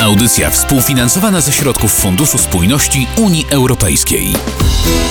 Audycja współfinansowana ze środków Funduszu Spójności Unii Europejskiej.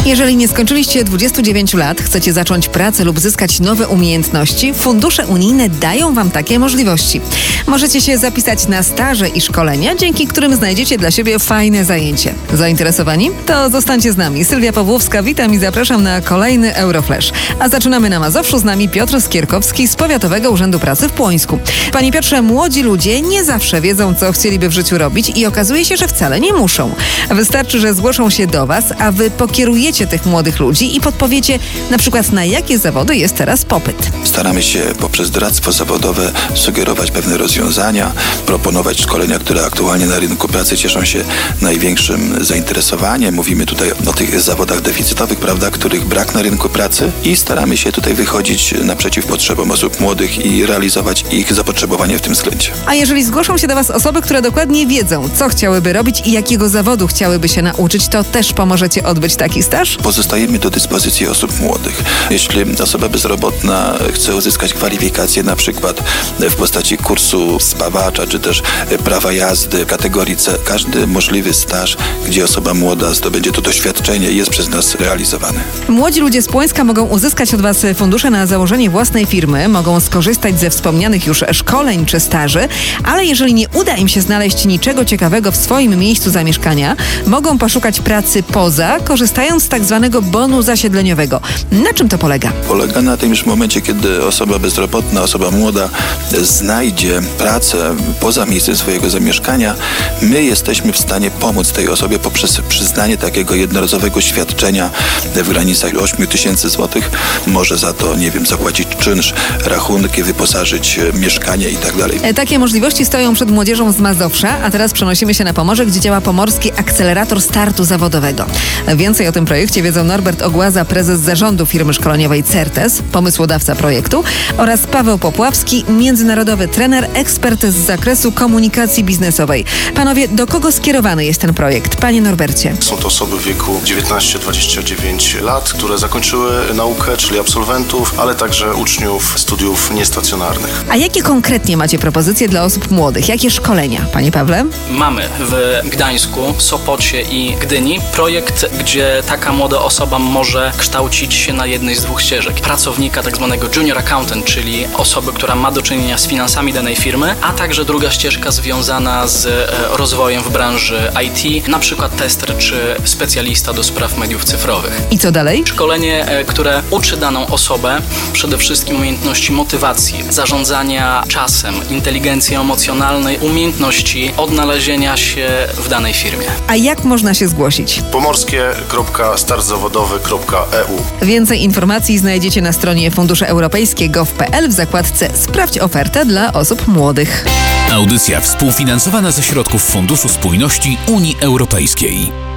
Jeżeli nie skończyliście 29 lat, chcecie zacząć pracę lub zyskać nowe umiejętności, fundusze unijne dają Wam takie możliwości. Możecie się zapisać na staże i szkolenia, dzięki którym znajdziecie dla siebie fajne zajęcie. Zainteresowani? To zostańcie z nami. Sylwia Pawłowska, witam i zapraszam na kolejny Euroflash. A zaczynamy na Mazowszu z nami Piotr Skierkowski z Powiatowego Urzędu Pracy w Płońsku. Panie Piotrze, młodzi ludzie nie zawsze wiedzą, co chcieliby w życiu robić i okazuje się, że wcale nie muszą. Wystarczy, że zgłoszą się do Was, a Wy pokierujecie tych młodych ludzi i podpowiecie na przykład na jakie zawody jest teraz popyt. Staramy się poprzez doradztwo zawodowe sugerować pewne rozwiązania, proponować szkolenia, które aktualnie na rynku pracy cieszą się największym zainteresowaniem. Mówimy tutaj o tych zawodach deficytowych, prawda, których brak na rynku pracy i staramy się tutaj wychodzić naprzeciw potrzebom osób młodych i realizować ich zapotrzebowanie w tym względzie. A jeżeli zgłoszą się do Was osoby, które dokładnie wiedzą, co chciałyby robić i jakiego zawodu chciałyby się nauczyć, to też pomożecie odbyć taki staż? Pozostajemy do dyspozycji osób młodych. Jeśli osoba bezrobotna chce uzyskać kwalifikację na przykład w postaci kursu spawacza, czy też prawa jazdy kategorii C, każdy możliwy staż, gdzie osoba młoda zdobędzie to doświadczenie jest przez nas realizowany. Młodzi ludzie z Płońska mogą uzyskać od Was fundusze na założenie własnej firmy, mogą skorzystać ze wspomnianych już szkoleń czy staży, ale jeżeli nie uda im się znaleźć niczego ciekawego w swoim miejscu zamieszkania, mogą poszukać pracy poza, korzystając z tak zwanego bonu zasiedleniowego. Na czym to polega? Polega na tym, że w momencie, kiedy osoba bezrobotna, osoba młoda znajdzie pracę poza miejscem swojego zamieszkania, my jesteśmy w stanie pomóc tej osobie poprzez przyznanie takiego jednorazowego świadczenia w granicach 8 tysięcy złotych. Może za to, nie wiem, zapłacić czynsz, rachunki, wyposażyć mieszkanie i tak dalej. E, Takie możliwości stoją przed młodzieżą z Mazowsza, a teraz przenosimy się na Pomorze, gdzie działa Pomorski Akcelerator Startu Zawodowego. Więcej o tym projekcie wiedzą Norbert Ogłaza, prezes zarządu firmy szkoleniowej Certes, pomysłodawca projektu oraz Paweł Popławski, międzynarodowy trener, ekspert z zakresu komunikacji biznesowej. Panowie, do kogo skierowany jest ten projekt? Panie Norbercie. Są to osoby w wieku 19-29 lat, które zakończyły naukę, czyli absolwentów, ale także uczniów studiów niestacjonarnych. A jakie konkretnie macie propozycje dla osób młodych? Jakie szkolenia? Panie Pawle? Mamy w Gdańsku, Sopocie i Gdyni projekt, gdzie taka młoda osoba może kształcić się na jednej z dwóch ścieżek. Pracownika, tak zwanego junior accountant, czyli osoby, która ma do czynienia z finansami danej firmy, a także druga ścieżka związana z e, rozwojem w branży IT, na przykład tester czy specjalista do spraw mediów cyfrowych. I co dalej? Szkolenie, e, które uczy daną osobę przede wszystkim umiejętności motywacji, zarządzania czasem, inteligencji emocjonalnej, umiejętności odnalezienia się w danej firmie. A jak można się zgłosić? pomorskie.startzawodowy.eu Więcej informacji znajdziecie na stronie Fundusze Europejskie gov.pl w zakładce Sprawdź ofertę dla osób młodych. Audycja współfinansowana ze środków Funduszu Spójności Unii Europejskiej.